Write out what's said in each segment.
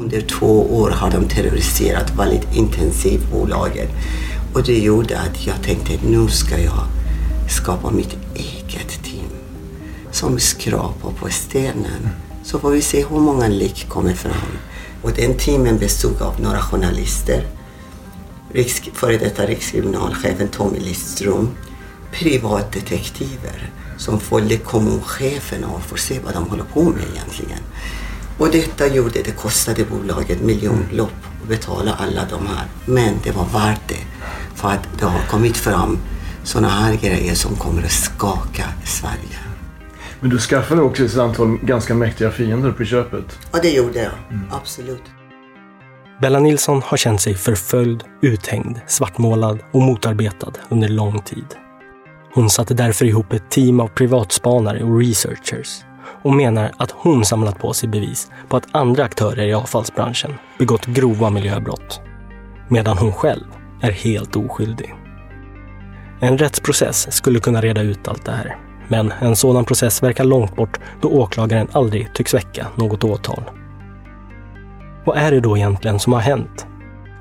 Under två år har de terroriserat väldigt intensivt bolaget. Och det gjorde att jag tänkte nu ska jag skapa mitt eget team som skrapar på stenen. Så får vi se hur många lik kommer fram. Och den teamen bestod av några journalister, Riks, före detta rikskriminalchefen Tommy Lidström, privatdetektiver som följde kommunchefen och får se vad de håller på med egentligen. Och detta gjorde, det kostade bolaget miljonbelopp att betala alla de här. Men det var värt det. För att det har kommit fram sådana här grejer som kommer att skaka Sverige. Men du skaffade också ett antal ganska mäktiga fiender på köpet. Ja, det gjorde jag. Mm. Absolut. Bella Nilsson har känt sig förföljd, uthängd, svartmålad och motarbetad under lång tid. Hon satte därför ihop ett team av privatspanare och researchers och menar att hon samlat på sig bevis på att andra aktörer i avfallsbranschen begått grova miljöbrott. Medan hon själv är helt oskyldig. En rättsprocess skulle kunna reda ut allt det här. Men en sådan process verkar långt bort då åklagaren aldrig tycks väcka något åtal. Vad är det då egentligen som har hänt?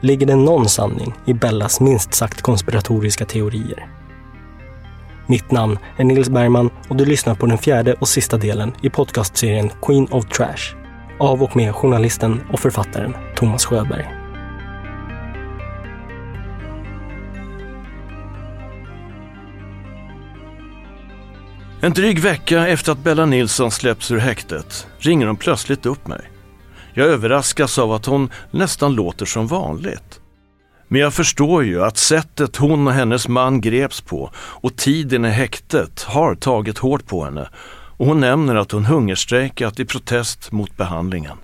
Ligger det någon sanning i Bellas minst sagt konspiratoriska teorier? Mitt namn är Nils Bergman och du lyssnar på den fjärde och sista delen i podcastserien Queen of Trash av och med journalisten och författaren Thomas Sjöberg. En dryg vecka efter att Bella Nilsson släpps ur häktet ringer hon plötsligt upp mig. Jag överraskas av att hon nästan låter som vanligt. Men jag förstår ju att sättet hon och hennes man greps på och tiden i häktet har tagit hårt på henne och hon nämner att hon hungerstrejkat i protest mot behandlingen.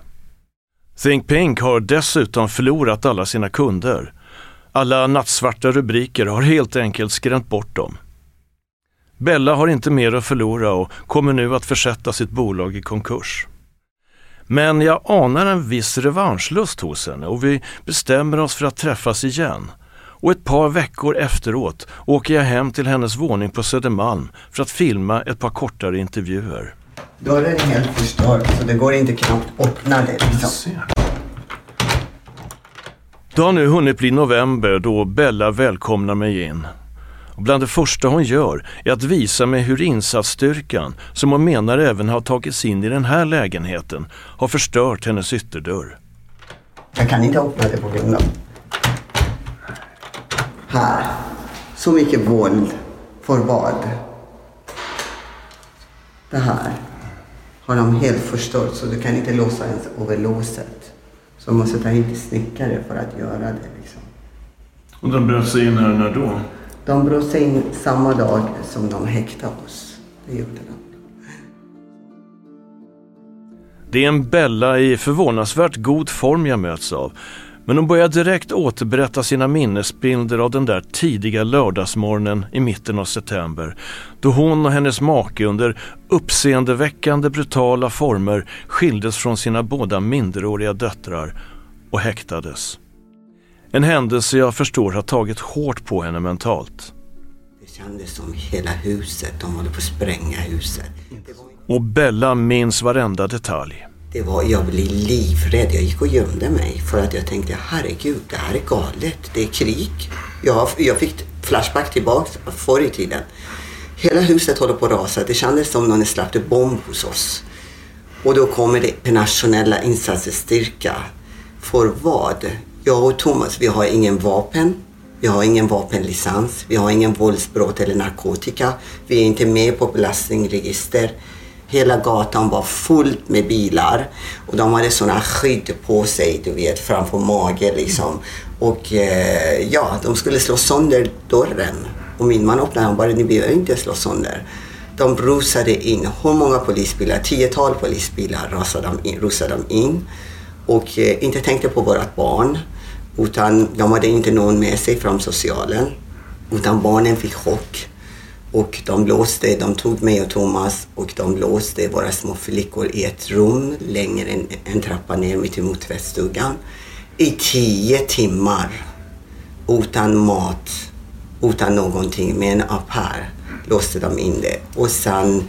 Think Pink har dessutom förlorat alla sina kunder. Alla nattsvarta rubriker har helt enkelt skrämt bort dem. Bella har inte mer att förlora och kommer nu att försätta sitt bolag i konkurs. Men jag anar en viss revanschlust hos henne och vi bestämmer oss för att träffas igen. Och ett par veckor efteråt åker jag hem till hennes våning på Södermalm för att filma ett par kortare intervjuer. Dörren är helt förstörd så det går inte knappt öppna det. Liksom. Det har nu hunnit bli november då Bella välkomnar mig in. Och bland det första hon gör är att visa mig hur insatsstyrkan, som hon menar även har tagit sig in i den här lägenheten, har förstört hennes ytterdörr. Jag kan inte öppna det på grund av... Här. Så mycket våld. För vad? Det här har de helt förstört så du kan inte låsa ens över låset. Så måste ta hit snickare för att göra det. Liksom. Och de bröt sig in här när då? De bröt sig in samma dag som de häktade oss. Det gjorde de. Det är en Bella i förvånansvärt god form jag möts av. Men hon börjar direkt återberätta sina minnesbilder av den där tidiga lördagsmorgonen i mitten av september. Då hon och hennes make under uppseendeväckande brutala former skildes från sina båda minderåriga döttrar och häktades. En händelse jag förstår har tagit hårt på henne mentalt. Det kändes som hela huset, de håller på att spränga huset. Och Bella minns varenda detalj. Det var, jag blev livrädd. Jag gick och gömde mig för att jag tänkte herregud, det här är galet. Det är krig. Jag, jag fick flashback tillbaks förr i tiden. Hela huset håller på att rasa. Det kändes som någon släppte bomb hos oss. Och då kommer det nationella insatsstyrka. För vad? Jag och Thomas, vi har ingen vapen. Vi har ingen vapenlicens. Vi har ingen våldsbrott eller narkotika. Vi är inte med på belastningsregister. Hela gatan var fullt med bilar och de hade sådana skydd på sig, du vet, framför magen liksom. Och eh, ja, de skulle slå sönder dörren. Och min man öppnade och bara, ni behöver inte slå sönder. De rusade in, hur många polisbilar? Tiotal polisbilar rusade de in. Rusade de in och eh, inte tänkte på vårt barn. Utan de hade inte någon med sig från socialen. Utan barnen fick chock. Och de låste, de tog mig och Thomas och de låste våra små flickor i ett rum längre än en trappa ner mitt emot tvättstugan. I tio timmar. Utan mat, utan någonting, med en app låste de in det. Och sen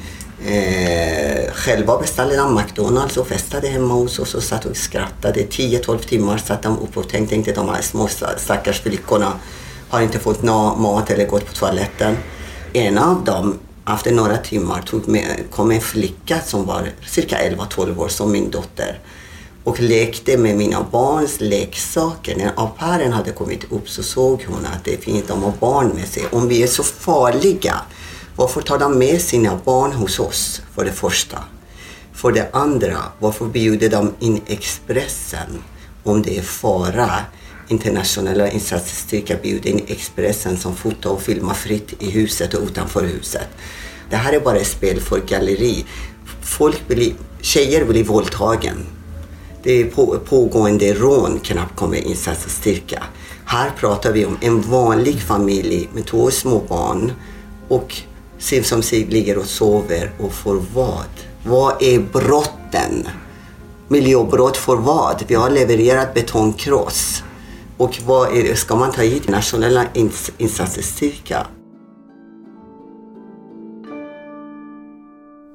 Eh, själva beställde de McDonalds och festade hemma hos oss och satt och skrattade. 10-12 timmar satt de upp och tänkte inte de här små stackars flickorna har inte fått någon mat eller gått på toaletten. En av dem, efter några timmar, tog med, kom en flicka som var cirka 11-12 år, som min dotter och lekte med mina barns leksaker. När au pairen hade kommit upp så såg hon att det finns de har barn med sig. Om vi är så farliga, varför tar de med sina barn hos oss? För det första. För det andra, varför bjuder de in Expressen om det är fara? Internationella insatsstyrkan bjuder in Expressen som fotar och filmar fritt i huset och utanför huset. Det här är bara ett spel för galleri. Folk blir, tjejer blir våldtagen det är på, pågående rån knappt kommer insatsstyrka. Här pratar vi om en vanlig familj med två små barn och som ligger och sover och får vad? Vad är brotten? Miljöbrott för vad? Vi har levererat betongkross. Och vad är det? Ska man ta hit nationella ins insatsstyrka?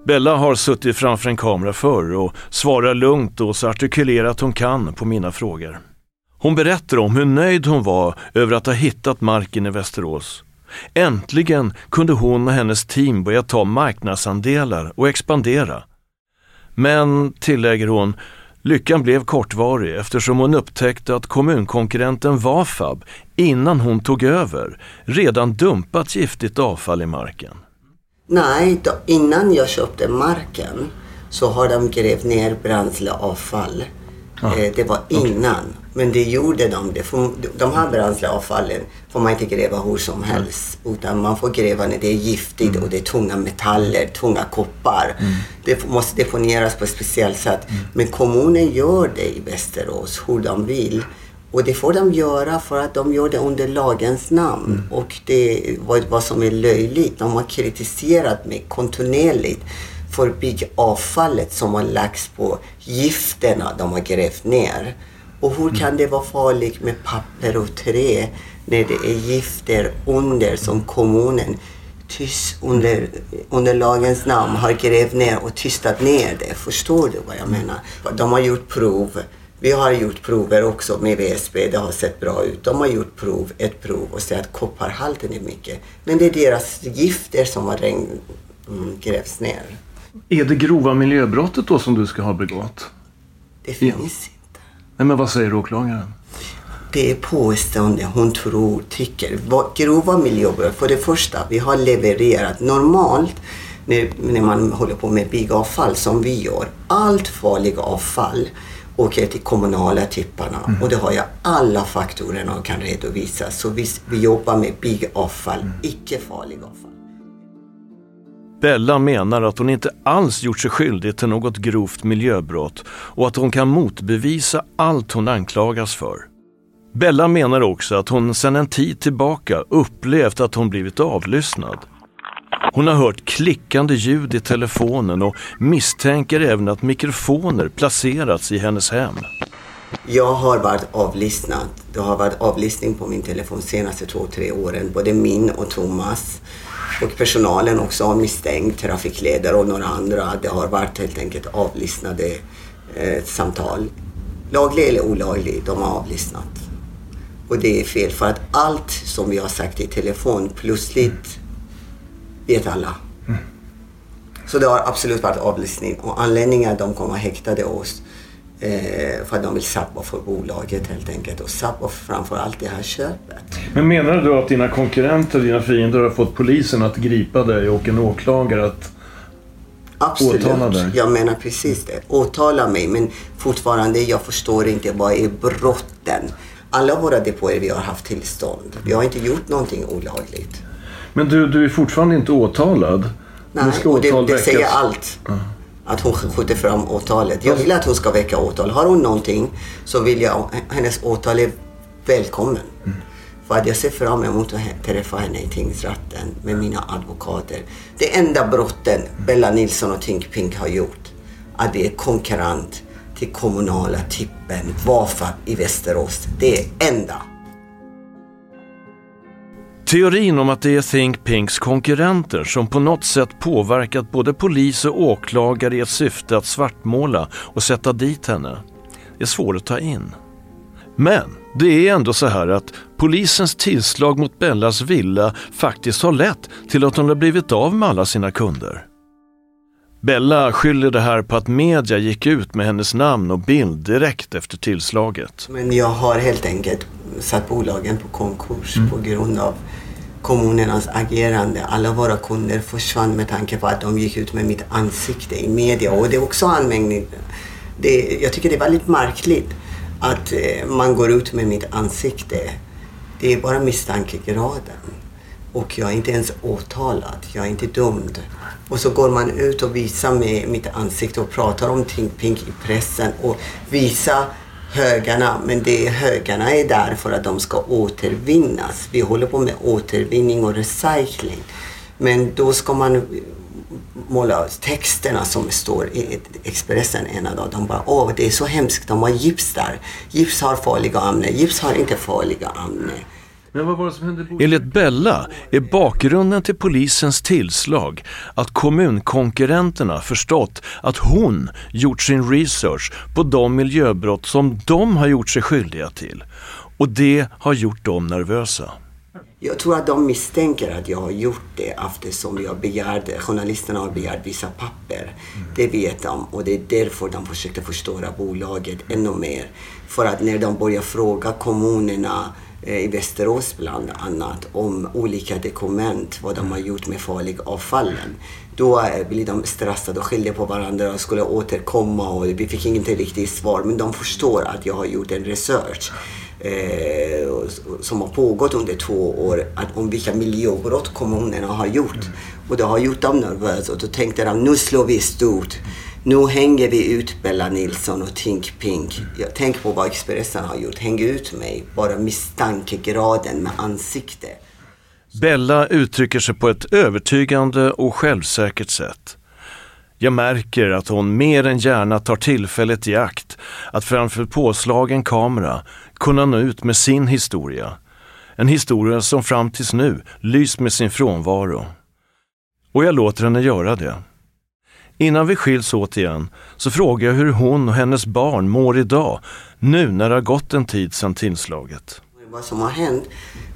Bella har suttit framför en kamera förr och svarar lugnt och så artikulerat hon kan på mina frågor. Hon berättar om hur nöjd hon var över att ha hittat marken i Västerås. Äntligen kunde hon och hennes team börja ta marknadsandelar och expandera. Men, tillägger hon, lyckan blev kortvarig eftersom hon upptäckte att kommunkonkurrenten Vafab, innan hon tog över, redan dumpat giftigt avfall i marken. Nej, då, innan jag köpte marken så har de grävt ner bränsleavfall. Ah. Eh, det var innan. Men det gjorde de. Det får, de här bränsleavfallen får man inte gräva hur som helst. Utan man får gräva när det är giftigt mm. och det är tunga metaller, tunga koppar. Mm. Det måste deponeras på ett speciellt sätt. Mm. Men kommunen gör det i Västerås hur de vill. Och det får de göra för att de gör det under lagens namn. Mm. Och det vad, vad som är löjligt, de har kritiserat mig kontinuerligt för byggavfallet som har lagts på gifterna de har grävt ner. Och hur kan det vara farligt med papper och trä när det är gifter under som kommunen tyst under, under lagens namn har grävt ner och tystat ner det. Förstår du vad jag menar? De har gjort prov vi har gjort prover också med VSB, det har sett bra ut. De har gjort prov, ett prov och säger att kopparhalten är mycket. Men det är deras gifter som har regn, mm, grävts ner. Är det grova miljöbrottet då som du ska ha begått? Det finns ja. Nej, men vad säger åklagaren? Det är påstående hon tror, tycker. Grova miljöbrott, för det första, vi har levererat normalt när, när man håller på med byggavfall som vi gör. Allt farligt avfall åker till kommunala tipparna mm. och det har jag alla faktorerna och kan redovisa. Så vi, vi jobbar med byggavfall, mm. icke farlig avfall. Bella menar att hon inte alls gjort sig skyldig till något grovt miljöbrott och att hon kan motbevisa allt hon anklagas för. Bella menar också att hon sedan en tid tillbaka upplevt att hon blivit avlyssnad. Hon har hört klickande ljud i telefonen och misstänker även att mikrofoner placerats i hennes hem. Jag har varit avlyssnad. Det har varit avlyssning på min telefon de senaste två, tre åren. Både min och Thomas. Och personalen också har misstänkt, trafikledare och några andra. Det har varit helt enkelt avlyssnade eh, samtal. Laglig eller olaglig, de har avlyssnat. Och det är fel för att allt som vi har sagt i telefon plötsligt vet alla. Mm. Så det har absolut varit avlyssning och anledningen att de kommer häktade oss eh, för att de vill sabba för bolaget helt enkelt och sabba framför allt det här köpet. Men menar du att dina konkurrenter, dina fiender har fått polisen att gripa dig och en åklagare att Absolut, åtala dig? jag menar precis det. Åtala mig men fortfarande jag förstår inte vad är brotten. Alla våra depåer vi har haft tillstånd. Vi har inte gjort någonting olagligt. Men du, du är fortfarande inte åtalad? Nej, och det, det säger allt. Mm. Att hon skjuter fram åtalet. Jag vill att hon ska väcka åtal. Har hon någonting så vill jag, hennes åtal är välkommen. Mm. För att jag ser fram emot att träffa henne i tingsrätten med mina advokater. Det enda brotten Bella Nilsson och Tink Pink har gjort, att det är konkurrent till kommunala tippen Vafa i Västerås. Det är enda. Teorin om att det är Think Pinks konkurrenter som på något sätt påverkat både polis och åklagare i ett syfte att svartmåla och sätta dit henne är svår att ta in. Men det är ändå så här att polisens tillslag mot Bellas villa faktiskt har lett till att hon har blivit av med alla sina kunder. Bella skyller det här på att media gick ut med hennes namn och bild direkt efter tillslaget. Men jag har helt enkelt satt bolagen på konkurs mm. på grund av kommunernas agerande. Alla våra kunder försvann med tanke på att de gick ut med mitt ansikte i media. Och det är också anmärkning. Det, jag tycker det är väldigt märkligt att eh, man går ut med mitt ansikte. Det är bara misstankegraden. Och jag är inte ens åtalad. Jag är inte dömd. Och så går man ut och visar med mitt ansikte och pratar om Think Pink i pressen och visar högarna. Men det, högarna är där för att de ska återvinnas. Vi håller på med återvinning och recycling. Men då ska man måla texterna som står i Expressen ena dagen. De bara, åh det är så hemskt, de har gips där. Gips har farliga ämnen, gips har inte farliga ämnen. Men vad var det som hände? Enligt Bella är bakgrunden till polisens tillslag att kommunkonkurrenterna förstått att hon gjort sin research på de miljöbrott som de har gjort sig skyldiga till. Och det har gjort dem nervösa. Jag tror att de misstänker att jag har gjort det eftersom jag begärde, journalisterna har begärt vissa papper. Mm. Det vet de och det är därför de försökte förstöra bolaget ännu mer. För att när de börjar fråga kommunerna Eh, i Västerås bland annat om olika dokument, vad de har gjort med farliga avfallen. Då eh, blir de stressade och skyller på varandra och skulle återkomma och vi fick inte riktigt svar. Men de förstår att jag har gjort en research eh, som har pågått under två år att, om vilka miljöbrott kommunerna har gjort. Och det har gjort dem nervösa och då tänkte de nu slår vi stort. Nu hänger vi ut Bella Nilsson och Tink Pink. Jag tänk på vad Expressen har gjort. Häng ut mig. Bara misstankegraden med ansikte. Bella uttrycker sig på ett övertygande och självsäkert sätt. Jag märker att hon mer än gärna tar tillfället i akt att framför påslagen kamera kunna nå ut med sin historia. En historia som fram tills nu lyst med sin frånvaro. Och jag låter henne göra det. Innan vi skiljs åt igen så frågar jag hur hon och hennes barn mår idag, nu när det har gått en tid sedan tillslaget. Vad som har hänt,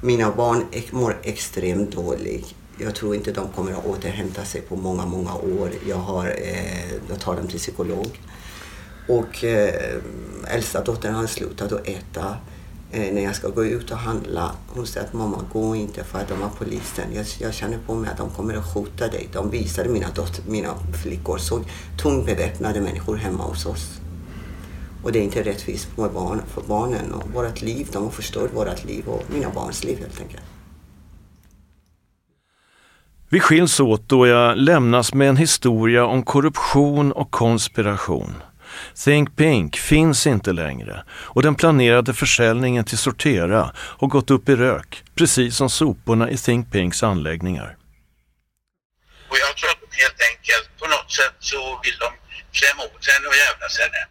mina barn mår extremt dåligt. Jag tror inte de kommer att återhämta sig på många, många år. Jag, har, eh, jag tar dem till psykolog. Och eh, äldsta dottern har slutat att äta Eh, när jag ska gå ut och handla. Hon säger att mamma, gå inte för att de har polisen. Jag, jag känner på mig att de kommer att skjuta dig. De visade mina, dotter, mina flickor så tungt beväpnade människor hemma hos oss. Och det är inte rättvist för, barn, för barnen och vårt liv. De har förstört vårt liv och mina barns liv helt enkelt. Vi skiljs åt då jag lämnas med en historia om korruption och konspiration. Think Pink finns inte längre och den planerade försäljningen till Sortera har gått upp i rök, precis som soporna i Think Pinks anläggningar. Och jag tror att helt enkelt på något sätt så vill de klämma åt henne och jävlas henne.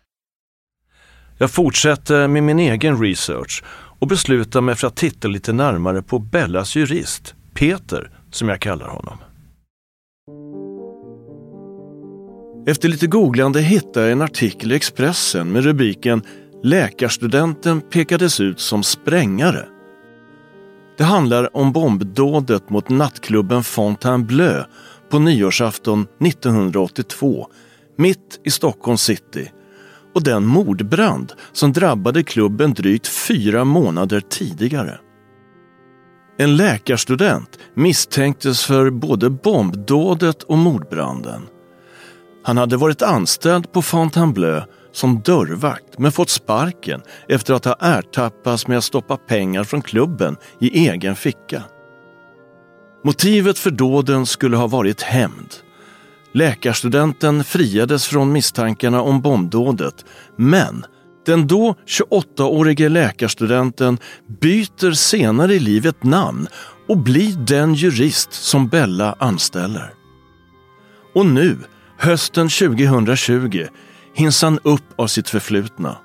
Jag fortsätter med min egen research och beslutar mig för att titta lite närmare på Bellas jurist, Peter, som jag kallar honom. Efter lite googlande hittade jag en artikel i Expressen med rubriken “Läkarstudenten pekades ut som sprängare”. Det handlar om bombdådet mot nattklubben Fontainebleau på nyårsafton 1982, mitt i Stockholm city och den mordbrand som drabbade klubben drygt fyra månader tidigare. En läkarstudent misstänktes för både bombdådet och mordbranden. Han hade varit anställd på Fontainebleau som dörrvakt men fått sparken efter att ha ertappats med att stoppa pengar från klubben i egen ficka. Motivet för dåden skulle ha varit hämnd. Läkarstudenten friades från misstankarna om bombdådet men den då 28-årige läkarstudenten byter senare i livet namn och blir den jurist som Bella anställer. Och nu Hösten 2020 hinns han upp av sitt förflutna.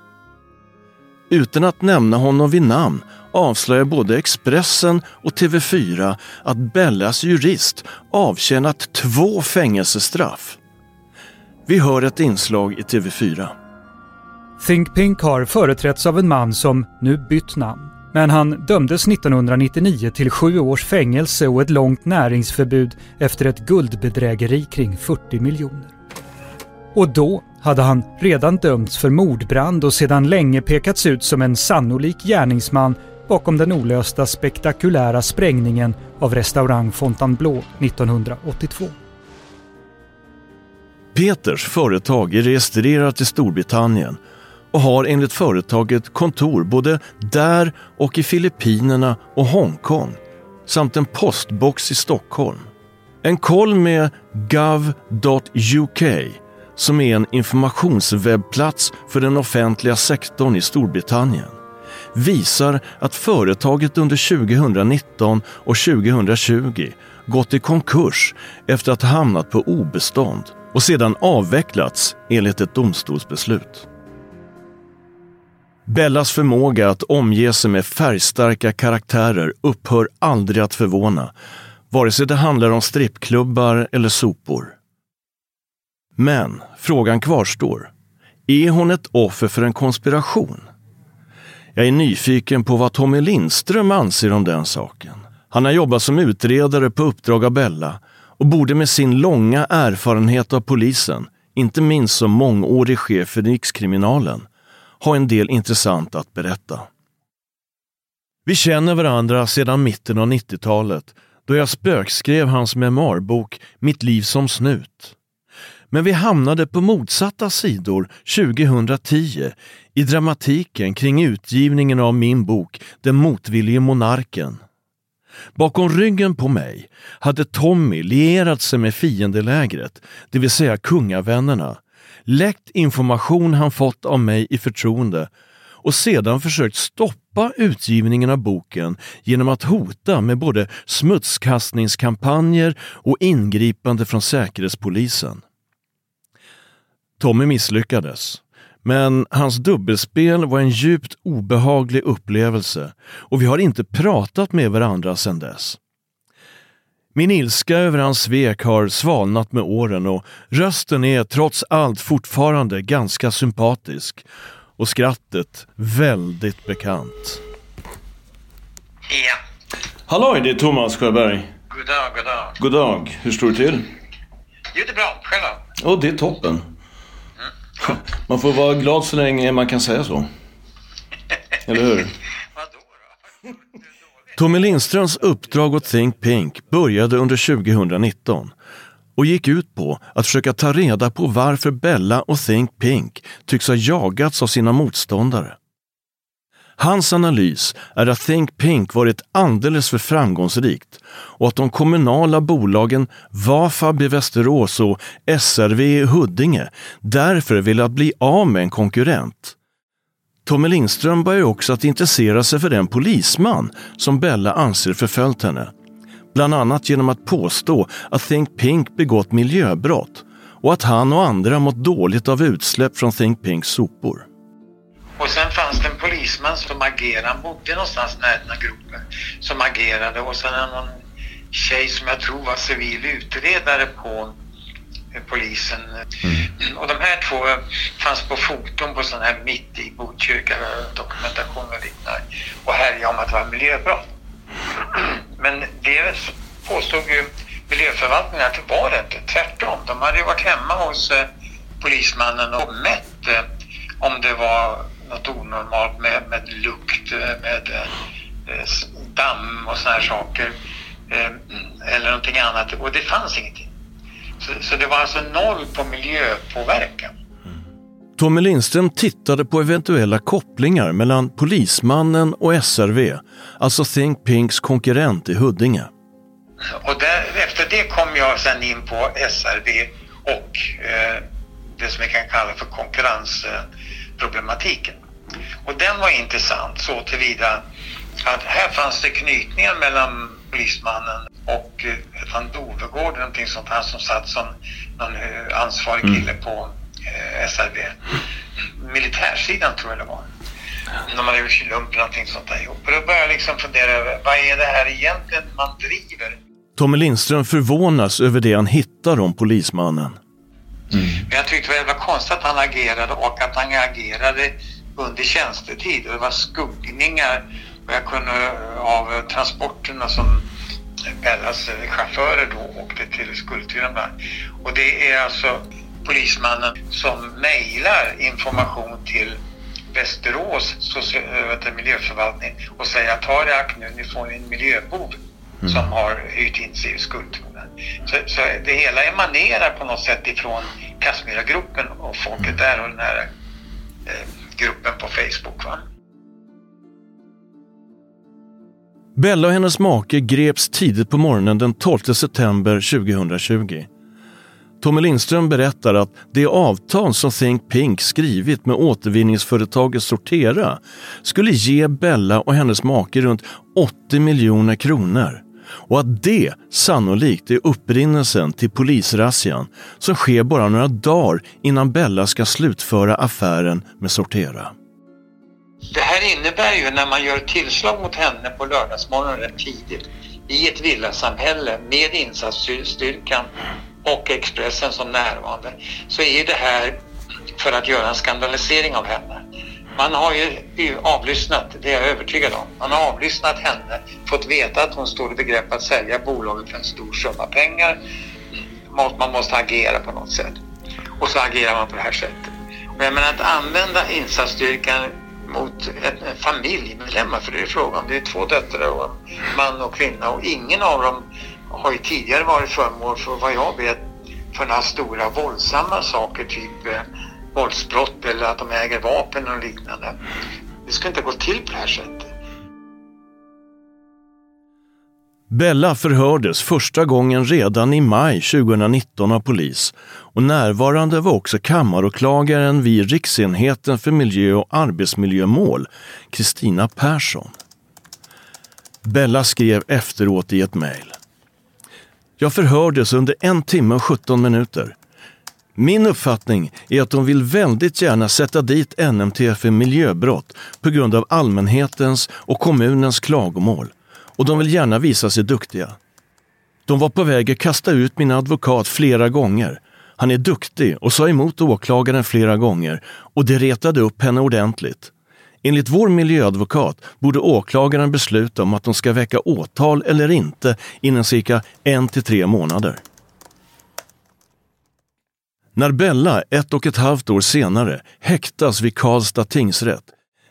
Utan att nämna honom vid namn avslöjar både Expressen och TV4 att Bellas jurist avtjänat två fängelsestraff. Vi hör ett inslag i TV4. Think Pink har företrätts av en man som nu bytt namn. Men han dömdes 1999 till sju års fängelse och ett långt näringsförbud efter ett guldbedrägeri kring 40 miljoner. Och då hade han redan dömts för mordbrand och sedan länge pekats ut som en sannolik gärningsman bakom den olösta spektakulära sprängningen av restaurang Fontainebleau 1982. Peters företag är registrerat i Storbritannien och har enligt företaget kontor både där och i Filippinerna och Hongkong samt en postbox i Stockholm. En koll med gov.uk som är en informationswebbplats för den offentliga sektorn i Storbritannien visar att företaget under 2019 och 2020 gått i konkurs efter att ha hamnat på obestånd och sedan avvecklats enligt ett domstolsbeslut. Bellas förmåga att omge sig med färgstarka karaktärer upphör aldrig att förvåna, vare sig det handlar om strippklubbar eller sopor. Men frågan kvarstår. Är hon ett offer för en konspiration? Jag är nyfiken på vad Tommy Lindström anser om den saken. Han har jobbat som utredare på uppdrag av Bella och borde med sin långa erfarenhet av polisen, inte minst som mångårig chef för Rikskriminalen, ha en del intressant att berätta. Vi känner varandra sedan mitten av 90-talet då jag spökskrev hans memoarbok Mitt liv som snut. Men vi hamnade på motsatta sidor 2010 i dramatiken kring utgivningen av min bok Den motvillige monarken. Bakom ryggen på mig hade Tommy lierat sig med fiendelägret, det vill säga kungavännerna, läckt information han fått av mig i förtroende och sedan försökt stoppa utgivningen av boken genom att hota med både smutskastningskampanjer och ingripande från Säkerhetspolisen. Tommy misslyckades. Men hans dubbelspel var en djupt obehaglig upplevelse och vi har inte pratat med varandra sedan dess. Min ilska över hans svek har svalnat med åren och rösten är trots allt fortfarande ganska sympatisk och skrattet väldigt bekant. Ja. Halloj, det är Thomas Sjöberg. God dag, god dag. God dag. Hur står det till? Jo, det är bra. Själv då? Ja, det är toppen. Man får vara glad så länge man kan säga så. Eller hur? Tommy Lindströms uppdrag åt Think Pink började under 2019 och gick ut på att försöka ta reda på varför Bella och Think Pink tycks ha jagats av sina motståndare. Hans analys är att Think Pink varit alldeles för framgångsrikt och att de kommunala bolagen Vafab i Västerås och SRV i Huddinge därför velat bli av med en konkurrent. Tommy Lindström börjar också att intressera sig för den polisman som Bella anser förföljt henne. Bland annat genom att påstå att Think Pink begått miljöbrott och att han och andra mått dåligt av utsläpp från Think Pinks sopor. Och sen fanns det en polisman som agerade. Han bodde någonstans nära den här gropen. Som agerade. Och sen någon tjej som jag tror var civil utredare på polisen. Mm. Och de här två fanns på foton på sån här mitt i Botkyrka, dokumentation och liknande. Och härjade om att det var miljöbrott. Men det påstod ju miljöförvaltningen att det var det inte. Tvärtom. De hade ju varit hemma hos eh, polismannen och mätt eh, om det var något onormalt med, med lukt, med eh, damm och såna här saker. Eh, eller någonting annat. Och det fanns ingenting. Så, så det var alltså noll på miljöpåverkan. Tommy Lindström tittade på eventuella kopplingar mellan Polismannen och SRV, alltså Think Pinks konkurrent i Huddinge. Och där, efter det kom jag sen in på SRV och eh, det som vi kan kalla för konkurrensproblematiken. Och den var intressant så tillvida att här fanns det knytningar mellan polismannen och eh, van Dovegård, någonting sånt, han som satt som någon eh, ansvarig kille på eh, SRB. Militärsidan tror jag det var. De hade gjort lump eller någonting sånt där ihop. Och då började jag liksom fundera över vad är det här egentligen man driver? Tommy Lindström förvånas över det han hittar om polismannen. Mm. Men jag tyckte det var konstigt att han agerade och att han agerade under tjänstetid. Och det var skuggningar och jag kunde av transporterna som Bellas chaufförer då åkte till Skultuna. Och det är alltså polismannen som mejlar information till Västerås miljöförvaltning och säger att ta det akt nu, ni får en miljöbov mm. som har hyrt in sig i Skultuna. Så, så, det hela emanerar på något sätt ifrån Kashmira-gruppen och folket mm. där och den här eh, gruppen på Facebook. Va? Bella och hennes make greps tidigt på morgonen den 12 september 2020. Tommy Lindström berättar att det avtal som Think Pink skrivit med återvinningsföretaget Sortera skulle ge Bella och hennes make runt 80 miljoner kronor och att det sannolikt är upprinnelsen till polisrazzian som sker bara några dagar innan Bella ska slutföra affären med Sortera. Det här innebär ju när man gör tillslag mot henne på lördagsmorgonen rätt tidigt i ett villasamhälle med insatsstyrkan och Expressen som närvarande så är det här för att göra en skandalisering av henne. Man har ju avlyssnat, det är jag övertygad om. Man har avlyssnat henne, fått veta att hon står i begrepp att sälja bolaget för en stor summa pengar. Man måste agera på något sätt. Och så agerar man på det här sättet. Men att använda insatsstyrkan mot en familjemedlemmar, för det är frågan. Det är två döttrar och en man och kvinna och ingen av dem har ju tidigare varit föremål för vad jag vet för några stora våldsamma saker, typ eh, våldsbrott eller att de äger vapen och liknande. Det ska inte gå till på det här sättet. Bella förhördes första gången redan i maj 2019 av polis och närvarande var också kammaråklagaren vid Riksenheten för miljö och arbetsmiljömål, Kristina Persson. Bella skrev efteråt i ett mejl. Jag förhördes under en timme och 17 minuter. Min uppfattning är att de vill väldigt gärna sätta dit NMT för miljöbrott på grund av allmänhetens och kommunens klagomål. Och de vill gärna visa sig duktiga. De var på väg att kasta ut min advokat flera gånger. Han är duktig och sa emot åklagaren flera gånger och det retade upp henne ordentligt. Enligt vår miljöadvokat borde åklagaren besluta om att de ska väcka åtal eller inte inom cirka en till tre månader. När Bella ett och ett halvt år senare häktas vid Karlstad tingsrätt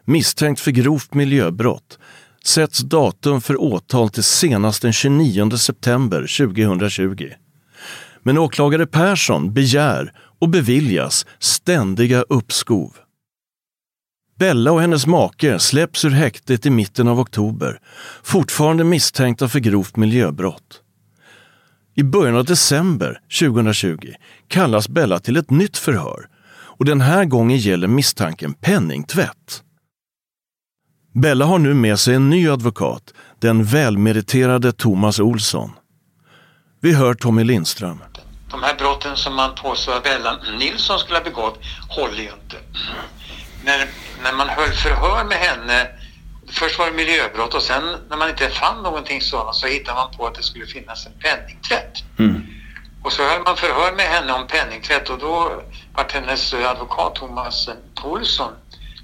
misstänkt för grovt miljöbrott sätts datum för åtal till senast den 29 september 2020. Men åklagare Persson begär och beviljas ständiga uppskov. Bella och hennes make släpps ur häktet i mitten av oktober, fortfarande misstänkta för grovt miljöbrott. I början av december 2020 kallas Bella till ett nytt förhör och den här gången gäller misstanken penningtvätt. Bella har nu med sig en ny advokat, den välmeriterade Thomas Olsson. Vi hör Tommy Lindström. De här brotten som man påstår att Bella Nilsson skulle ha begått håller ju inte. När, när man höll förhör med henne Först var det miljöbrott och sen när man inte fann någonting sådant så hittade man på att det skulle finnas en penningtvätt. Mm. Och så höll man förhör med henne om penningtvätt och då var hennes advokat Thomas Olsson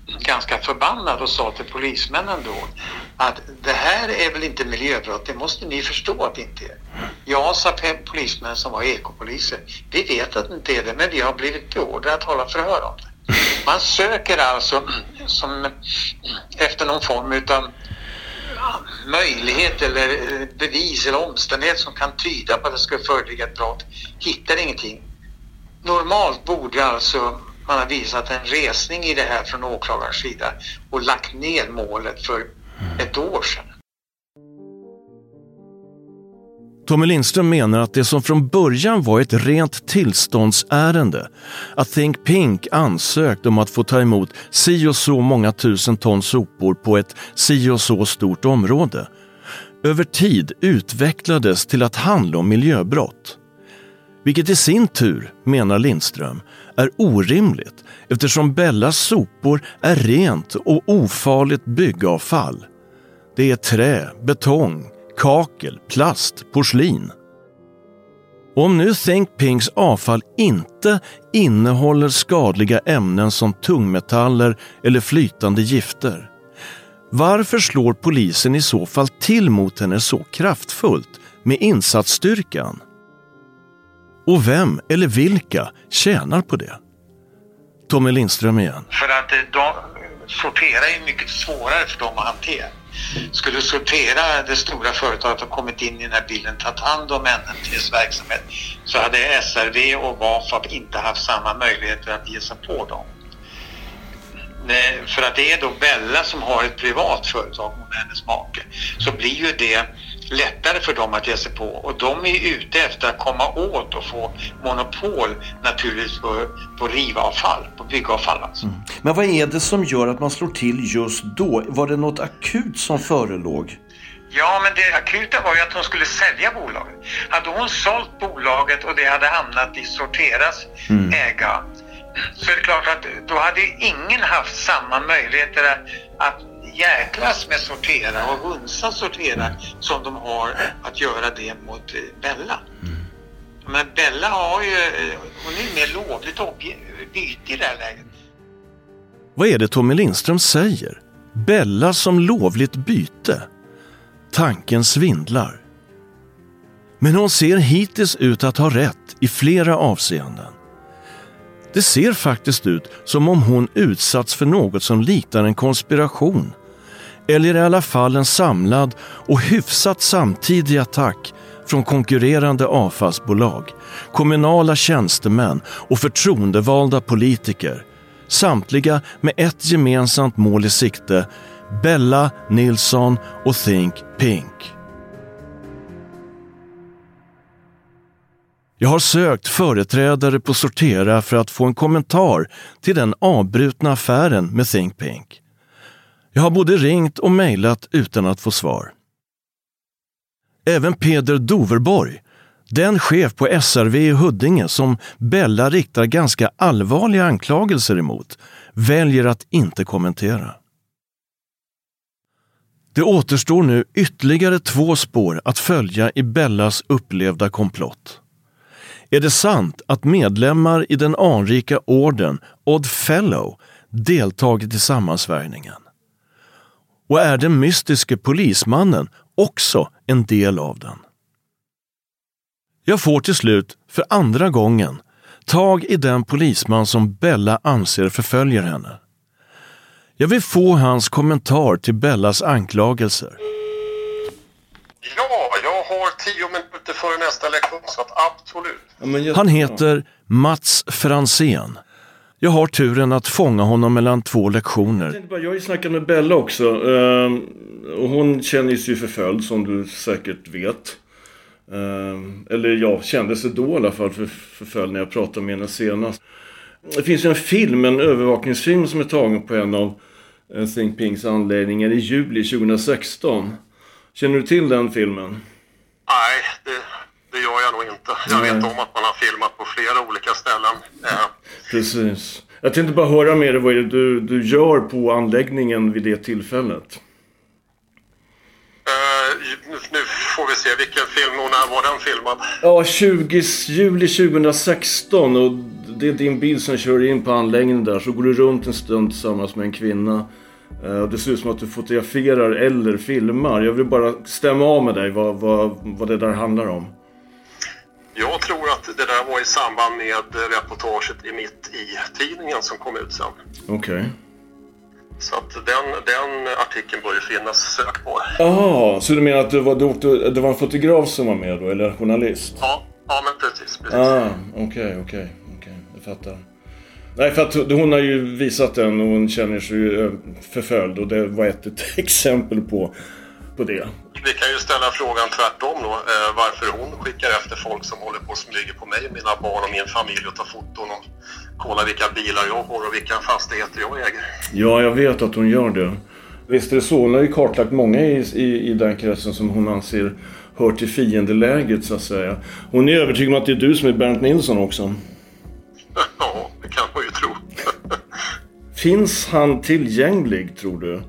ganska förbannad och sa till polismännen då att det här är väl inte miljöbrott, det måste ni förstå att det inte är. Ja, sa polismän som var ekopoliser, vi vet att det inte är det, men vi har blivit beordrade att hålla förhör om det. Man söker alltså som, efter någon form utav möjlighet eller eh, bevis eller omständighet som kan tyda på att det skulle föreligga ett brott. Hittar ingenting. Normalt borde alltså man har visat en resning i det här från åklagarens sida och lagt ner målet för ett år sedan. Tommy Lindström menar att det som från början var ett rent tillståndsärende, att Think Pink ansökt om att få ta emot si och så många tusen ton sopor på ett si och så stort område, över tid utvecklades till att handla om miljöbrott. Vilket i sin tur, menar Lindström, är orimligt eftersom Bellas sopor är rent och ofarligt byggavfall. Det är trä, betong, kakel, plast, porslin. Och om nu Think Pinks avfall inte innehåller skadliga ämnen som tungmetaller eller flytande gifter, varför slår polisen i så fall till mot henne så kraftfullt med insatsstyrkan? Och vem eller vilka tjänar på det? Tommy Lindström igen. För att eh, de, sortera är mycket svårare för dem att hantera. Skulle sortera det stora företaget ha kommit in i den här bilden, tagit hand om NMTs verksamhet, så hade SRV och Vafab inte haft samma möjligheter att ge sig på dem. För att det är då Bella som har ett privat företag, hon och hennes make, så blir ju det lättare för dem att ge sig på och de är ute efter att komma åt och få monopol naturligtvis på, på rivavfall, på byggavfall alltså. Mm. Men vad är det som gör att man slår till just då? Var det något akut som förelåg? Ja, men det akuta var ju att hon skulle sälja bolaget. Hade hon sålt bolaget och det hade hamnat i Sorteras mm. äga så är det klart att då hade ingen haft samma möjligheter att jäklas med sortera och hunsa sortera som de har att göra det mot eh, Bella. Mm. Men Bella har ju, eh, hon är mer lovligt byte i det här läget. Vad är det Tommy Lindström säger? Bella som lovligt byte? Tanken svindlar. Men hon ser hittills ut att ha rätt i flera avseenden. Det ser faktiskt ut som om hon utsatts för något som liknar en konspiration eller i alla fall en samlad och hyfsat samtidig attack från konkurrerande avfallsbolag, kommunala tjänstemän och förtroendevalda politiker. Samtliga med ett gemensamt mål i sikte, Bella Nilsson och Think Pink. Jag har sökt företrädare på Sortera för att få en kommentar till den avbrutna affären med Think Pink. Jag har både ringt och mejlat utan att få svar. Även Peder Doverborg, den chef på SRV i Huddinge som Bella riktar ganska allvarliga anklagelser emot, väljer att inte kommentera. Det återstår nu ytterligare två spår att följa i Bellas upplevda komplott. Är det sant att medlemmar i den anrika orden Odd Fellow deltagit i sammansvärjningen? Och är den mystiske polismannen också en del av den? Jag får till slut, för andra gången, tag i den polisman som Bella anser förföljer henne. Jag vill få hans kommentar till Bellas anklagelser. Ja, jag har tio minuter före nästa lektion så att absolut. Han heter Mats Fransén jag har turen att fånga honom mellan två lektioner. Jag, bara, jag har ju snackat med Bella också. Ehm, och hon känner sig förföljd som du säkert vet. Ehm, eller jag kände sig då i alla fall för, förföljd när jag pratade med henne senast. Det finns ju en film, en övervakningsfilm som är tagen på en av eh, Think Pinks anläggningar i juli 2016. Känner du till den filmen? Nej, det, det gör jag nog inte. Jag vet om att man har filmat på flera olika ställen. Precis. Jag tänkte bara höra med dig vad det du, du gör på anläggningen vid det tillfället? Uh, nu får vi se vilken film och när var den filmad? Ja, 20 juli 2016 och det är din bil som kör in på anläggningen där. Så går du runt en stund tillsammans med en kvinna. Uh, det ser ut som att du fotograferar eller filmar. Jag vill bara stämma av med dig vad, vad, vad det där handlar om. Jag tror att det där var i samband med reportaget i Mitt i-tidningen som kom ut sen. Okej. Okay. Så att den, den artikeln bör ju finnas sökbar. Jaha, så du menar att det var, det var en fotograf som var med då, eller journalist? Ja, ja men precis. precis. Ah, okej, okay, okej, okay, okej, jag fattar. Nej, för att hon har ju visat den och hon känner sig eh, förföljd och det var ett, ett exempel på, på det. Vi kan ju ställa frågan tvärtom då, eh, varför hon skickar efter folk som håller på som ligger på mig och mina barn och min familj och tar foton och kollar vilka bilar jag har och vilka fastigheter jag äger. Ja, jag vet att hon gör det. Så, hon har ju kartlagt många i, i, i den kretsen som hon anser hör till fiendeläget så att säga. Hon är övertygad om att det är du som är Bernt Nilsson också. Ja, det kan man ju tro. Finns han tillgänglig tror du?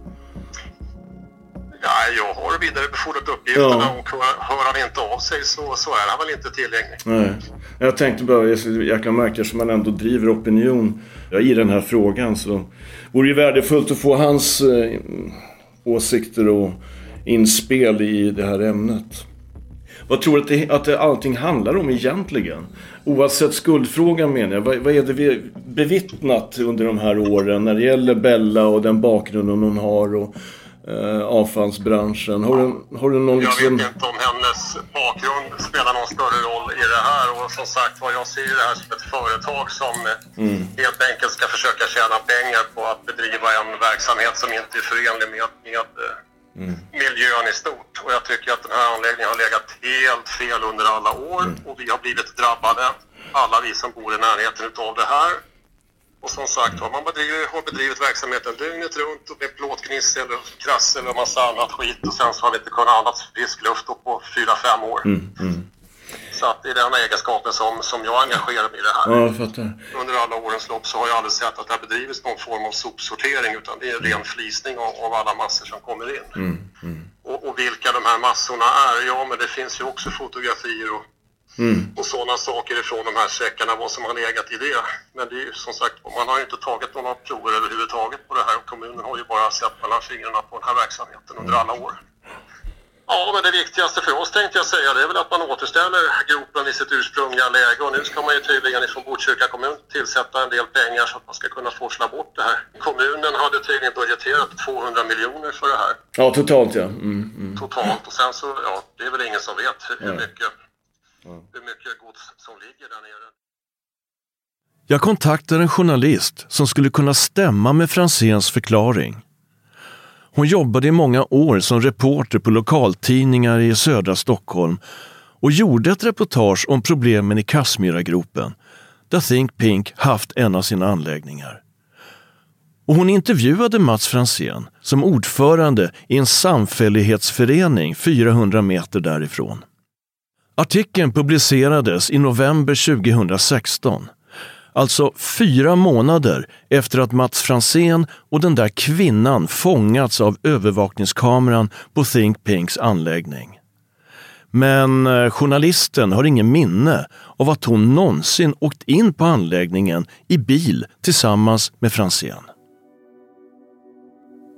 Jag har vidarebefordrat uppgifterna Ja. och hör han inte av sig så, så är han väl inte tillgänglig. Nej. Jag tänkte bara, så jäkla märkligt som man ändå driver opinion i den här frågan så vore det värdefullt att få hans eh, åsikter och inspel i det här ämnet. Vad tror du att, det, att det, allting handlar om egentligen? Oavsett skuldfrågan menar jag. Vad, vad är det vi bevittnat under de här åren när det gäller Bella och den bakgrunden hon har och eh, avfallsbranschen? Har du, har du någon Jag liksom... vet inte om hennes bakgrund spelar någon större roll i det här och som sagt vad jag ser det här som ett företag som eh, helt enkelt ska försöka tjäna pengar på att bedriva en verksamhet som inte är förenlig med, med eh, miljön i stort. Och jag tycker att den här anläggningen har legat helt fel under alla år och vi har blivit drabbade, alla vi som bor i närheten utav det här. Och som sagt man bedriver, har bedrivit verksamheten dygnet runt och med plåtgnissel krassel och massa annat skit och sen så har vi inte kunnat andas frisk luft på fyra fem år. Så att det är den egenskapen som, som jag engagerar mig i det här. Ja. Under alla årens lopp så har jag aldrig sett att det har bedrivits någon form av sopsortering utan det är en ren flisning av, av alla massor som kommer in. Och, och vilka de här massorna är, ja men det finns ju också fotografier och, och sådana saker ifrån de här säckarna, vad som har legat i det. Men det är ju som sagt, man har ju inte tagit några prover överhuvudtaget på det här och kommunen har ju bara sett mellan fingrarna på den här verksamheten under alla år. Ja, men det viktigaste för oss tänkte jag säga det är väl att man återställer gropen i sitt ursprungliga läge och nu ska man ju tydligen ifrån Botkyrka kommun tillsätta en del pengar så att man ska kunna forsla bort det här. Kommunen hade tydligen budgeterat 200 miljoner för det här Ja, totalt ja. Mm, mm. totalt och sen så, ja, det är väl ingen som vet hur, mycket, hur mycket gods som ligger där nere. Jag kontaktar en journalist som skulle kunna stämma med Franzéns förklaring. Hon jobbade i många år som reporter på lokaltidningar i södra Stockholm och gjorde ett reportage om problemen i Kassmyragropen, där Think Pink haft en av sina anläggningar. Och hon intervjuade Mats Franzén som ordförande i en samfällighetsförening 400 meter därifrån. Artikeln publicerades i november 2016 Alltså fyra månader efter att Mats Franzén och den där kvinnan fångats av övervakningskameran på Think Pinks anläggning. Men eh, journalisten har ingen minne av att hon någonsin åkt in på anläggningen i bil tillsammans med Franzén.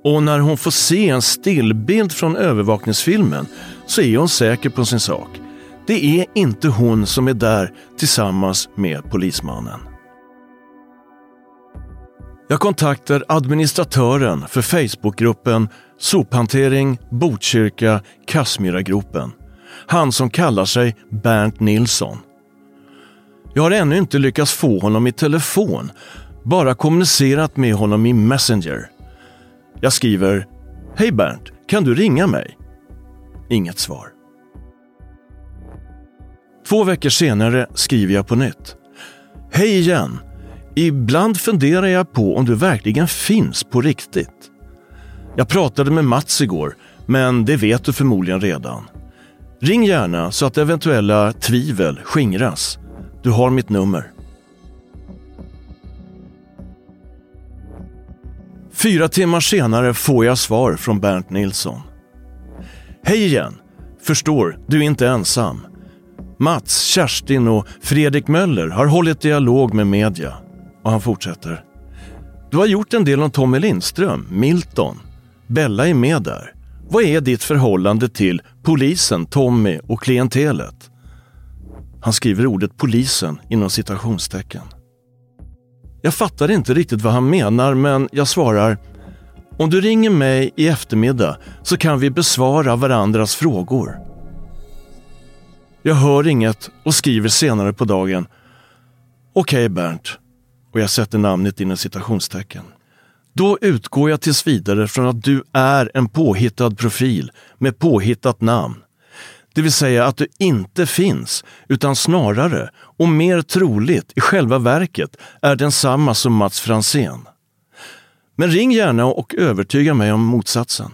Och när hon får se en stillbild från övervakningsfilmen så är hon säker på sin sak. Det är inte hon som är där tillsammans med polismannen. Jag kontaktar administratören för Facebookgruppen Sophantering Botkyrka Kassmyragropen. Han som kallar sig Bernt Nilsson. Jag har ännu inte lyckats få honom i telefon, bara kommunicerat med honom i Messenger. Jag skriver Hej Bernt, kan du ringa mig? Inget svar. Två veckor senare skriver jag på nytt. Hej igen! Ibland funderar jag på om du verkligen finns på riktigt. Jag pratade med Mats igår, men det vet du förmodligen redan. Ring gärna så att eventuella tvivel skingras. Du har mitt nummer. Fyra timmar senare får jag svar från Bernt Nilsson. Hej igen! Förstår, du är inte ensam. Mats, Kerstin och Fredrik Möller har hållit dialog med media. Och han fortsätter. Du har gjort en del om Tommy Lindström, Milton. Bella är med där. Vad är ditt förhållande till polisen, Tommy och klientelet? Han skriver ordet polisen inom citationstecken. Jag fattar inte riktigt vad han menar men jag svarar Om du ringer mig i eftermiddag så kan vi besvara varandras frågor. Jag hör inget och skriver senare på dagen Okej Bernt, och jag sätter namnet inom citationstecken. Då utgår jag tills vidare från att du är en påhittad profil med påhittat namn. Det vill säga att du inte finns, utan snarare, och mer troligt i själva verket, är densamma som Mats Franzén. Men ring gärna och övertyga mig om motsatsen.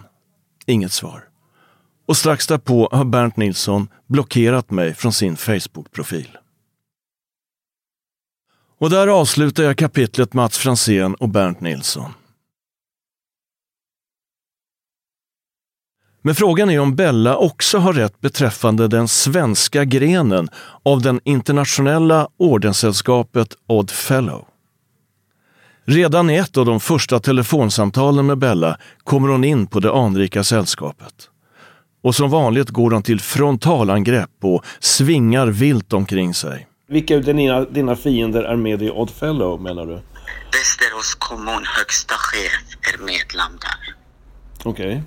Inget svar. Och strax därpå har Bernt Nilsson blockerat mig från sin Facebook-profil. Och där avslutar jag kapitlet Mats Fransén och Bernt Nilsson. Men frågan är om Bella också har rätt beträffande den svenska grenen av den internationella ordenssällskapet Odd Fellow. Redan i ett av de första telefonsamtalen med Bella kommer hon in på det anrika sällskapet. Och som vanligt går hon till frontalangrepp och svingar vilt omkring sig. Vilka av dina, dina fiender är med i Odd Fellow menar du? Västerås kommun högsta chef är medlem där. Okej. Okay.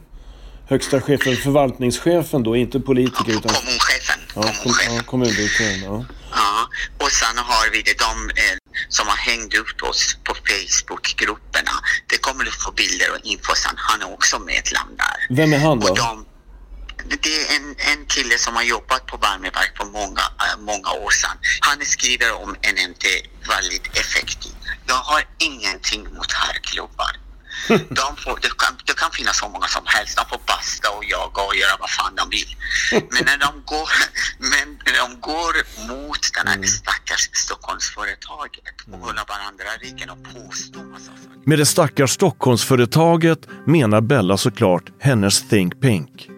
Högsta chefen, förvaltningschefen då, inte politiker utan... Kommunchefen. Ja, kommunchefen. ja kommundirektören. Ja. ja. Och sen har vi det, de eh, som har hängt ut oss på Facebookgrupperna. Det kommer du få bilder och info sen. Han är också medlem där. Vem är han då? Det är en, en kille som har jobbat på värmeverk för många, äh, många år sedan. Han skriver om NMT väldigt effektivt. Jag har ingenting mot herrklubbar. De får, det, kan, det kan finnas så många som helst. De får basta och jaga och göra vad fan de vill. Men när de går, men de går mot den här stackars Stockholmsföretaget och håller varandra ryggen och påstår massa saker. Med det stackars Stockholmsföretaget menar Bella såklart hennes Think Pink.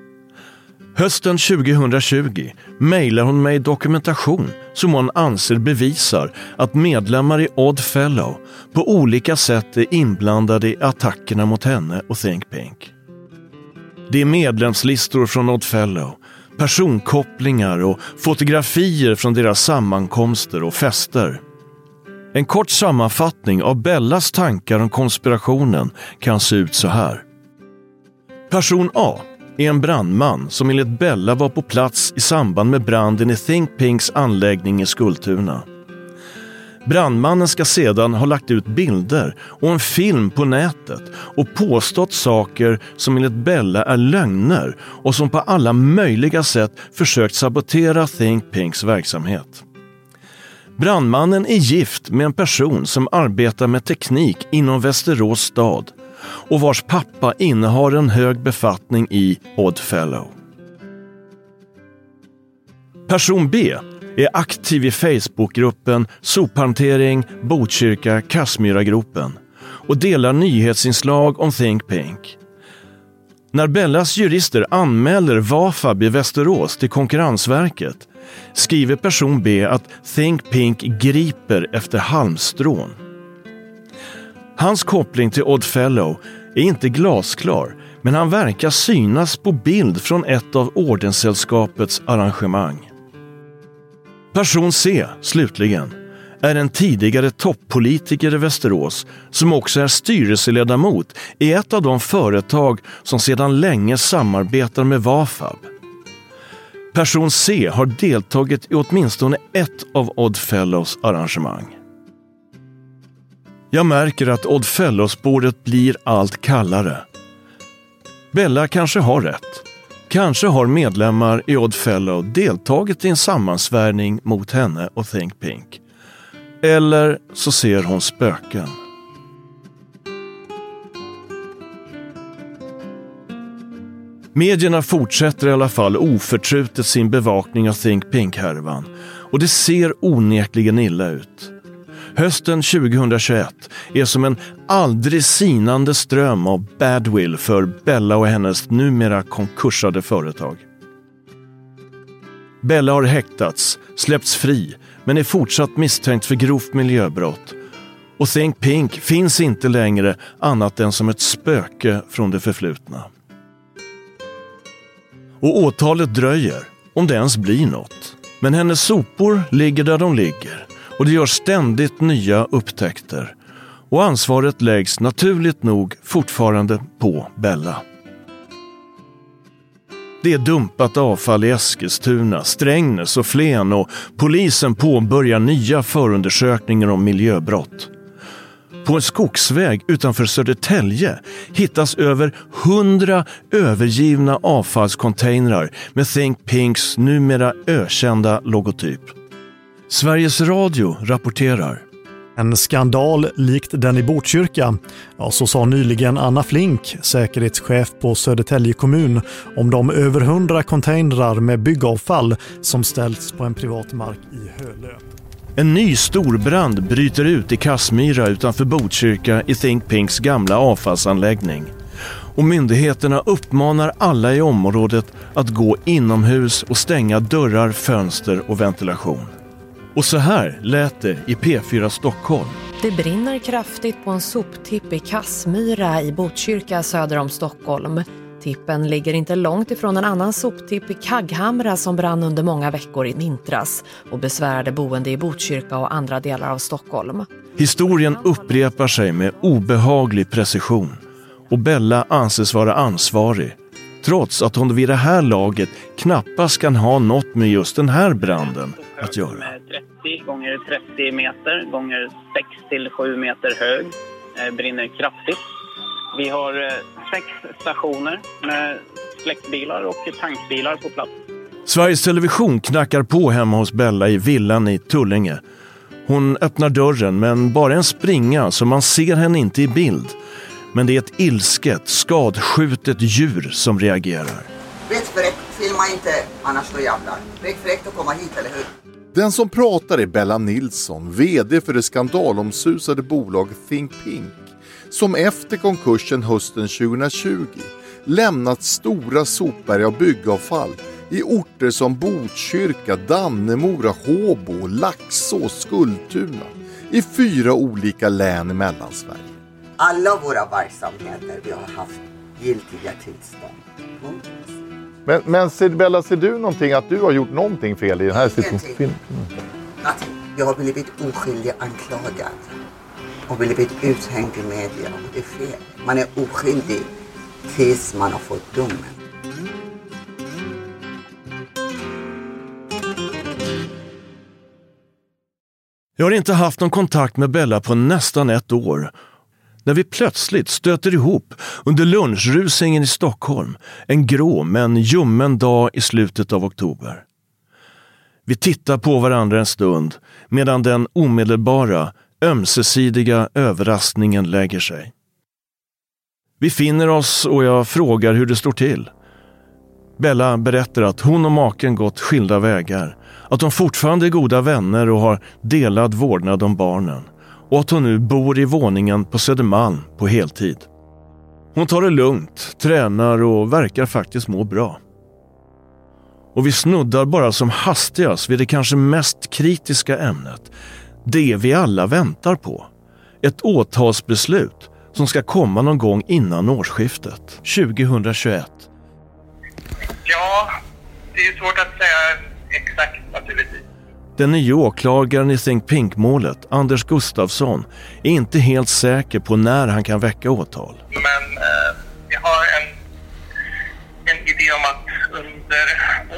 Hösten 2020 mejlar hon mig dokumentation som hon anser bevisar att medlemmar i Odd Fellow på olika sätt är inblandade i attackerna mot henne och Think Pink. Det är medlemslistor från Odd Fellow, personkopplingar och fotografier från deras sammankomster och fester. En kort sammanfattning av Bellas tankar om konspirationen kan se ut så här. Person A är en brandman som enligt Bella var på plats i samband med branden i Think Pinks anläggning i Skultuna. Brandmannen ska sedan ha lagt ut bilder och en film på nätet och påstått saker som enligt Bella är lögner och som på alla möjliga sätt försökt sabotera Think Pinks verksamhet. Brandmannen är gift med en person som arbetar med teknik inom Västerås stad och vars pappa innehar en hög befattning i OddFellow. Person B är aktiv i Facebookgruppen Sophantering Botkyrka Kassmyragropen och delar nyhetsinslag om Think Pink. När Bellas jurister anmäler Vafab i Västerås till Konkurrensverket skriver person B att Think Pink griper efter halmstrån. Hans koppling till Odd Fellow är inte glasklar, men han verkar synas på bild från ett av Ordenssällskapets arrangemang. Person C, slutligen, är en tidigare toppolitiker i Västerås som också är styrelseledamot i ett av de företag som sedan länge samarbetar med Vafab. Person C har deltagit i åtminstone ett av Odd Fellows arrangemang. Jag märker att Odd-Fellows-bordet blir allt kallare. Bella kanske har rätt. Kanske har medlemmar i Odd Fellow deltagit i en sammansvärjning mot henne och Think Pink. Eller så ser hon spöken. Medierna fortsätter i alla fall oförtrutet sin bevakning av Think Pink-härvan och det ser onekligen illa ut. Hösten 2021 är som en aldrig sinande ström av badwill för Bella och hennes numera konkursade företag. Bella har häktats, släppts fri, men är fortsatt misstänkt för grovt miljöbrott. Och Think Pink finns inte längre annat än som ett spöke från det förflutna. Och åtalet dröjer, om det ens blir något. Men hennes sopor ligger där de ligger och det görs ständigt nya upptäckter. Och ansvaret läggs naturligt nog fortfarande på Bella. Det är dumpat avfall i Eskilstuna, Strängnäs och Flen och polisen påbörjar nya förundersökningar om miljöbrott. På en skogsväg utanför Södertälje hittas över hundra övergivna avfallscontainrar med Think Pinks numera ökända logotyp. Sveriges Radio rapporterar. En skandal likt den i Botkyrka. Ja, så sa nyligen Anna Flink, säkerhetschef på Södertälje kommun, om de över hundra containrar med byggavfall som ställts på en privat mark i Hölö. En ny storbrand bryter ut i Kassmyra utanför Botkyrka i Think Pinks gamla avfallsanläggning. Och myndigheterna uppmanar alla i området att gå inomhus och stänga dörrar, fönster och ventilation. Och så här lät det i P4 Stockholm. Det brinner kraftigt på en soptipp i Kassmyra i Botkyrka söder om Stockholm. Tippen ligger inte långt ifrån en annan soptipp i Kagghamra som brann under många veckor i vintras och besvärade boende i Botkyrka och andra delar av Stockholm. Historien upprepar sig med obehaglig precision och Bella anses vara ansvarig trots att hon vid det här laget knappast kan ha något med just den här branden att göra. 30 gånger 30 meter gånger 6 till 7 meter hög. Eh, brinner kraftigt. Vi har eh, sex stationer med släckbilar och tankbilar på plats. Sveriges Television knackar på hemma hos Bella i villan i Tullinge. Hon öppnar dörren men bara en springa så man ser henne inte i bild. Men det är ett ilsket, skadskjutet djur som reagerar. Rätt fräckt, filma inte annars då jävlar. Rätt fräckt att komma hit, eller hur? Den som pratar är Bella Nilsson, VD för det skandalomsusade bolaget Think Pink, som efter konkursen hösten 2020 lämnat stora sopberg av byggavfall i orter som Botkyrka, Dannemora, Håbo, Laxå, Skultuna i fyra olika län i Mellansverige. Alla våra verksamheter, vi har haft giltiga tillstånd. Punkt. Men, men ser, Bella, ser du någonting att du har gjort någonting fel i den här situationen? Att jag har blivit oskyldig anklagad och blivit uthängd i media. Och det är fel. Man är oskyldig tills man har fått domen. Jag har inte haft någon kontakt med Bella på nästan ett år. När vi plötsligt stöter ihop under lunchrusingen i Stockholm en grå men ljummen dag i slutet av oktober. Vi tittar på varandra en stund medan den omedelbara, ömsesidiga överraskningen lägger sig. Vi finner oss och jag frågar hur det står till. Bella berättar att hon och maken gått skilda vägar, att de fortfarande är goda vänner och har delad vårdnad om barnen och att hon nu bor i våningen på Södermalm på heltid. Hon tar det lugnt, tränar och verkar faktiskt må bra. Och vi snuddar bara som hastigast vid det kanske mest kritiska ämnet. Det vi alla väntar på. Ett åtalsbeslut som ska komma någon gång innan årsskiftet, 2021. Ja, det är svårt att säga exakt naturligtvis. Den nye åklagaren i Think Pink-målet, Anders Gustafsson, är inte helt säker på när han kan väcka åtal. Men eh, vi har en, en idé om att under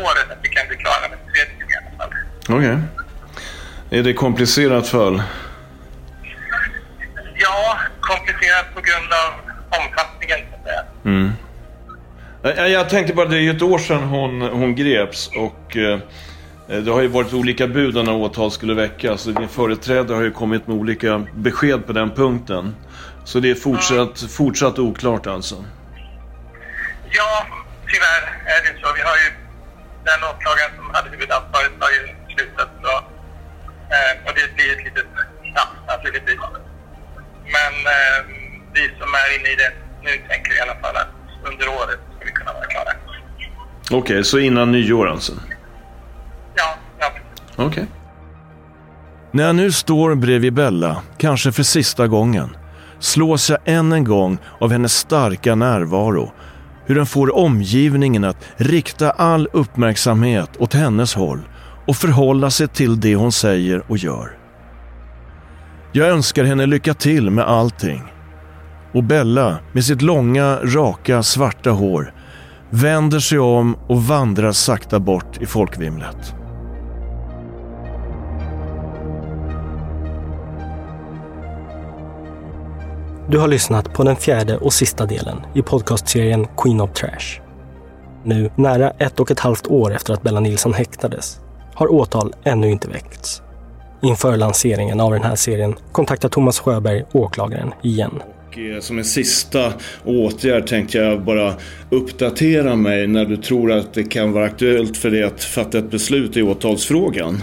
året att vi kan bli klara med utredningen i alla fall. Okej. Är det komplicerat fall? Ja, komplicerat på grund av omfattningen så att säga. Mm. Jag, jag tänkte bara, det är ju ett år sedan hon, hon greps och eh, det har ju varit olika bud när åtal skulle väckas. Din företrädare har ju kommit med olika besked på den punkten. Så det är fortsatt, fortsatt oklart alltså? Ja, tyvärr är det så. Vi har ju den åklagaren som hade huvudansvaret har ju slutat. Så, eh, och det blir ett litet tapp naturligtvis. Men eh, vi som är inne i det nu tänker i alla fall att under året ska vi kunna vara klara. Okej, så innan nyår alltså? Okej. Okay. Okej. När jag nu står bredvid Bella, kanske för sista gången, slås jag än en gång av hennes starka närvaro. Hur den får omgivningen att rikta all uppmärksamhet åt hennes håll och förhålla sig till det hon säger och gör. Jag önskar henne lycka till med allting. Och Bella, med sitt långa, raka, svarta hår, vänder sig om och vandrar sakta bort i folkvimlet. Du har lyssnat på den fjärde och sista delen i podcastserien Queen of Trash. Nu, nära ett och ett halvt år efter att Bella Nilsson häktades, har åtal ännu inte väckts. Inför lanseringen av den här serien kontaktar Thomas Sjöberg åklagaren igen. Och eh, som en sista åtgärd tänkte jag bara uppdatera mig när du tror att det kan vara aktuellt för dig att fatta ett beslut i åtalsfrågan.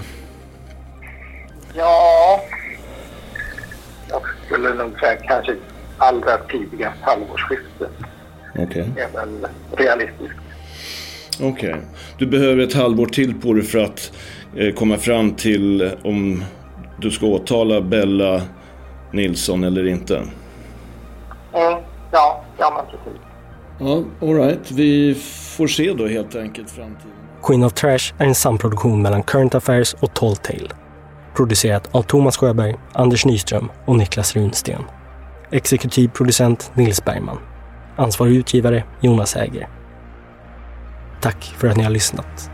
Ja, jag skulle nog säga kanske allra tidigast halvårsskiftet. Okej. Okay. är väl realistiskt. Okej. Okay. Du behöver ett halvår till på dig för att eh, komma fram till om du ska åtala Bella Nilsson eller inte. Mm, ja, ja men precis. Ja, alright. Vi får se då helt enkelt framtiden. Queen of Trash är en samproduktion mellan Current Affairs och Tall Tale. Producerat av Thomas Sjöberg, Anders Nyström och Niklas Runsten. Exekutiv producent Nils Bergman. Ansvarig utgivare Jonas Häger. Tack för att ni har lyssnat.